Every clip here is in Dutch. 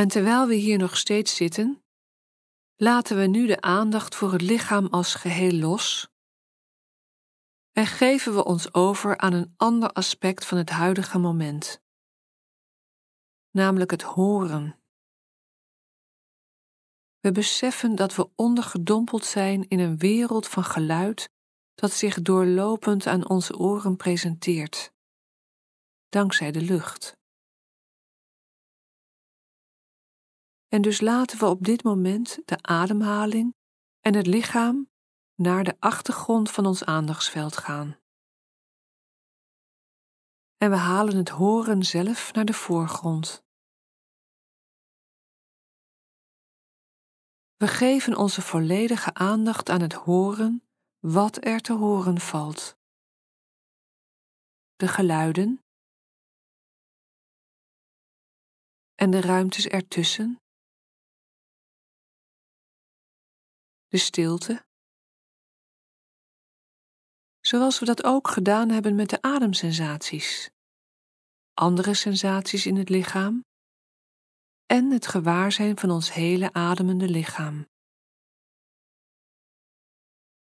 En terwijl we hier nog steeds zitten, laten we nu de aandacht voor het lichaam als geheel los en geven we ons over aan een ander aspect van het huidige moment, namelijk het horen. We beseffen dat we ondergedompeld zijn in een wereld van geluid dat zich doorlopend aan onze oren presenteert, dankzij de lucht. En dus laten we op dit moment de ademhaling en het lichaam naar de achtergrond van ons aandachtsveld gaan. En we halen het horen zelf naar de voorgrond. We geven onze volledige aandacht aan het horen wat er te horen valt. De geluiden en de ruimtes ertussen. De stilte. Zoals we dat ook gedaan hebben met de ademsensaties. Andere sensaties in het lichaam en het gewaarzijn van ons hele ademende lichaam.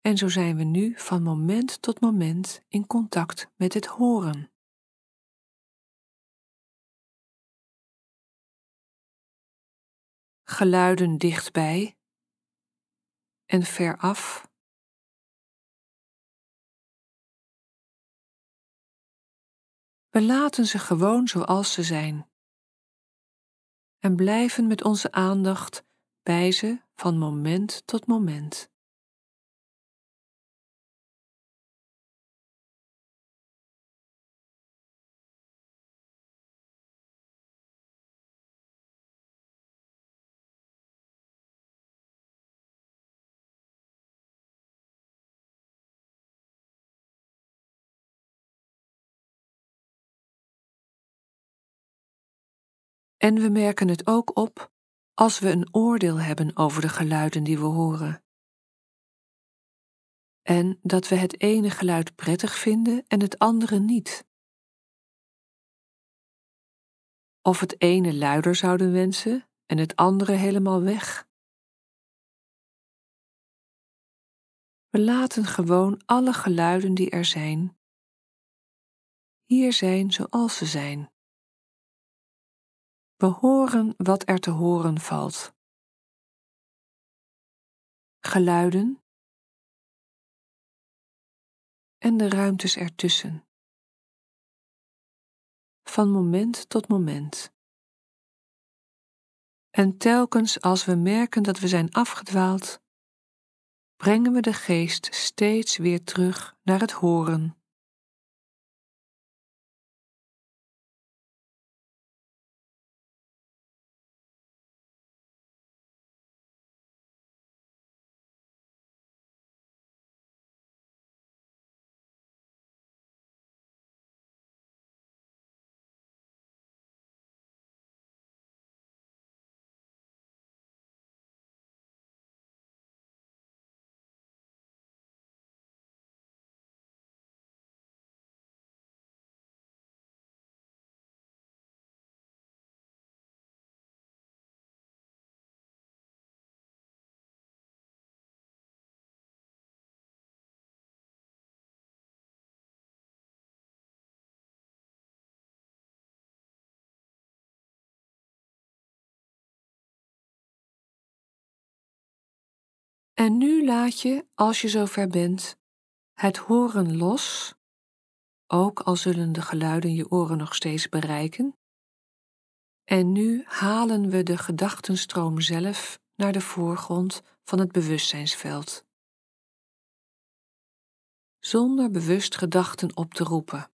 En zo zijn we nu van moment tot moment in contact met het horen. Geluiden dichtbij en veraf. We laten ze gewoon zoals ze zijn en blijven met onze aandacht bij ze van moment tot moment. En we merken het ook op als we een oordeel hebben over de geluiden die we horen. En dat we het ene geluid prettig vinden en het andere niet. Of het ene luider zouden wensen en het andere helemaal weg. We laten gewoon alle geluiden die er zijn, hier zijn zoals ze zijn. We horen wat er te horen valt. Geluiden en de ruimtes ertussen. Van moment tot moment. En telkens als we merken dat we zijn afgedwaald, brengen we de geest steeds weer terug naar het horen. En nu laat je, als je zover bent, het horen los, ook al zullen de geluiden je oren nog steeds bereiken. En nu halen we de gedachtenstroom zelf naar de voorgrond van het bewustzijnsveld. Zonder bewust gedachten op te roepen.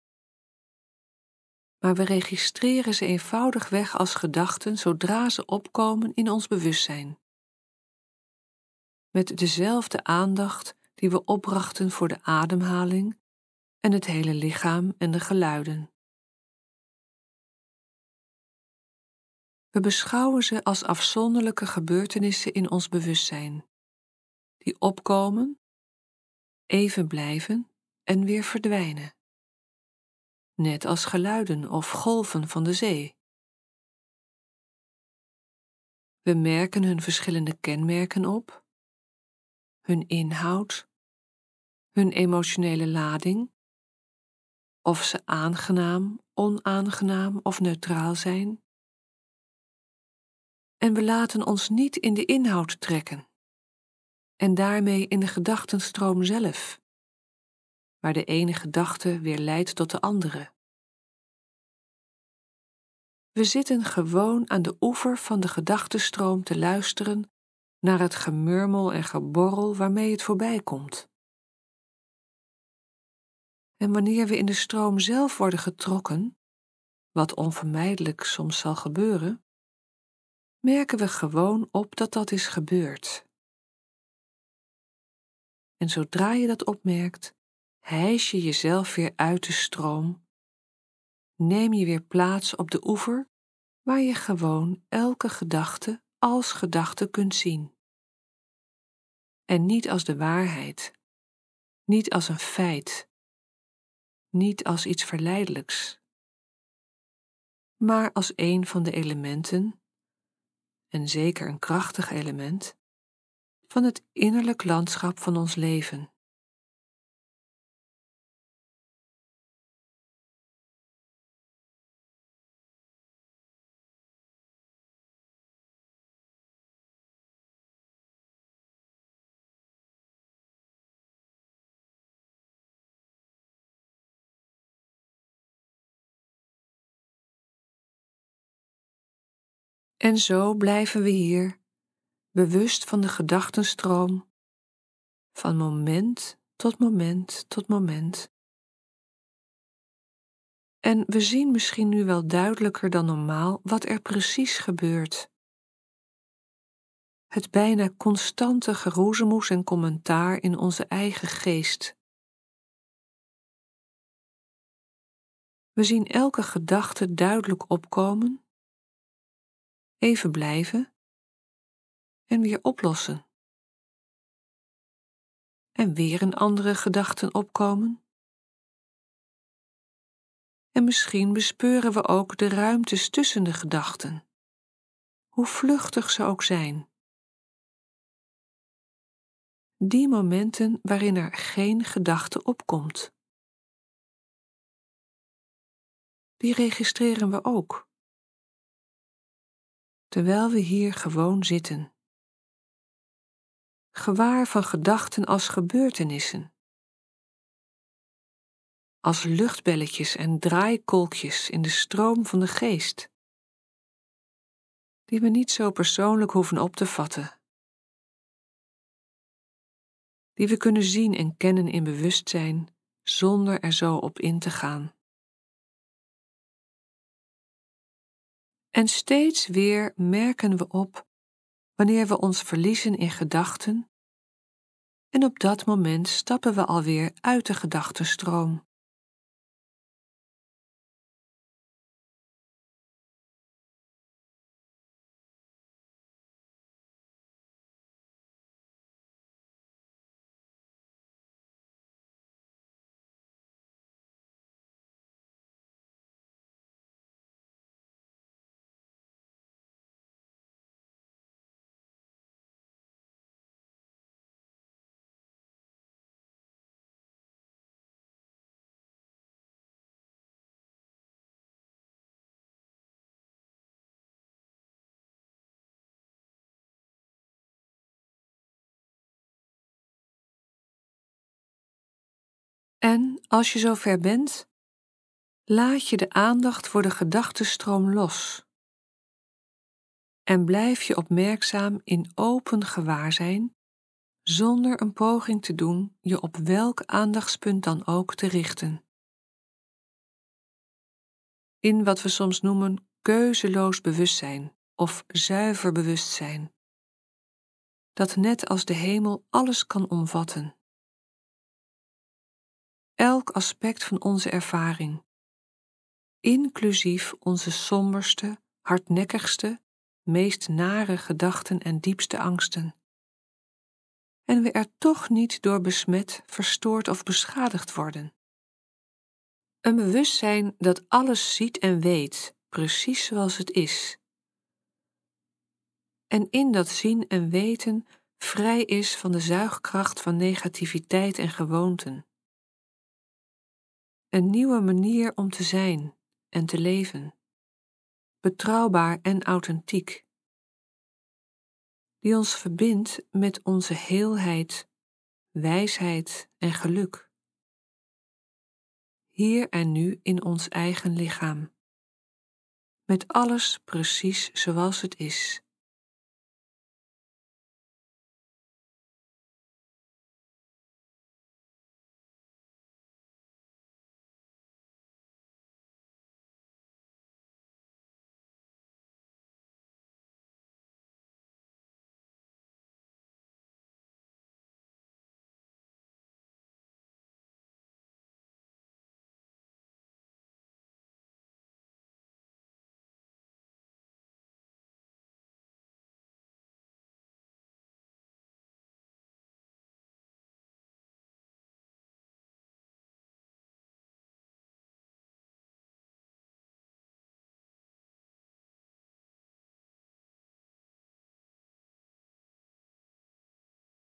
Maar we registreren ze eenvoudigweg als gedachten zodra ze opkomen in ons bewustzijn met dezelfde aandacht die we opbrachten voor de ademhaling en het hele lichaam en de geluiden. We beschouwen ze als afzonderlijke gebeurtenissen in ons bewustzijn, die opkomen, even blijven en weer verdwijnen, net als geluiden of golven van de zee. We merken hun verschillende kenmerken op, hun inhoud, hun emotionele lading, of ze aangenaam, onaangenaam of neutraal zijn. En we laten ons niet in de inhoud trekken en daarmee in de gedachtenstroom zelf, waar de ene gedachte weer leidt tot de andere. We zitten gewoon aan de oever van de gedachtenstroom te luisteren naar het gemurmel en geborrel waarmee het voorbij komt. En wanneer we in de stroom zelf worden getrokken, wat onvermijdelijk soms zal gebeuren, merken we gewoon op dat dat is gebeurd. En zodra je dat opmerkt, hijs je jezelf weer uit de stroom, neem je weer plaats op de oever waar je gewoon elke gedachte als gedachte kunt zien. En niet als de waarheid, niet als een feit, niet als iets verleidelijks, maar als een van de elementen, en zeker een krachtig element, van het innerlijk landschap van ons leven. En zo blijven we hier, bewust van de gedachtenstroom, van moment tot moment tot moment. En we zien misschien nu wel duidelijker dan normaal wat er precies gebeurt. Het bijna constante geroezemoes en commentaar in onze eigen geest. We zien elke gedachte duidelijk opkomen even blijven en weer oplossen. En weer een andere gedachten opkomen. En misschien bespeuren we ook de ruimtes tussen de gedachten, hoe vluchtig ze ook zijn. Die momenten waarin er geen gedachte opkomt. Die registreren we ook terwijl we hier gewoon zitten. Gewaar van gedachten als gebeurtenissen, als luchtbelletjes en draaikolkjes in de stroom van de geest, die we niet zo persoonlijk hoeven op te vatten, die we kunnen zien en kennen in bewustzijn zonder er zo op in te gaan. En steeds weer merken we op wanneer we ons verliezen in gedachten, en op dat moment stappen we alweer uit de gedachtenstroom. En als je zover bent, laat je de aandacht voor de gedachtenstroom los. En blijf je opmerkzaam in open gewaarzijn, zonder een poging te doen je op welk aandachtspunt dan ook te richten. In wat we soms noemen keuzeloos bewustzijn of zuiver bewustzijn, dat net als de hemel alles kan omvatten elk aspect van onze ervaring, inclusief onze somberste, hardnekkigste, meest nare gedachten en diepste angsten. En we er toch niet door besmet, verstoord of beschadigd worden. Een bewustzijn dat alles ziet en weet, precies zoals het is. en in dat zien en weten vrij is van de zuigkracht van negativiteit en gewoonten. Een nieuwe manier om te zijn en te leven, betrouwbaar en authentiek, die ons verbindt met onze heelheid, wijsheid en geluk, hier en nu in ons eigen lichaam, met alles precies zoals het is.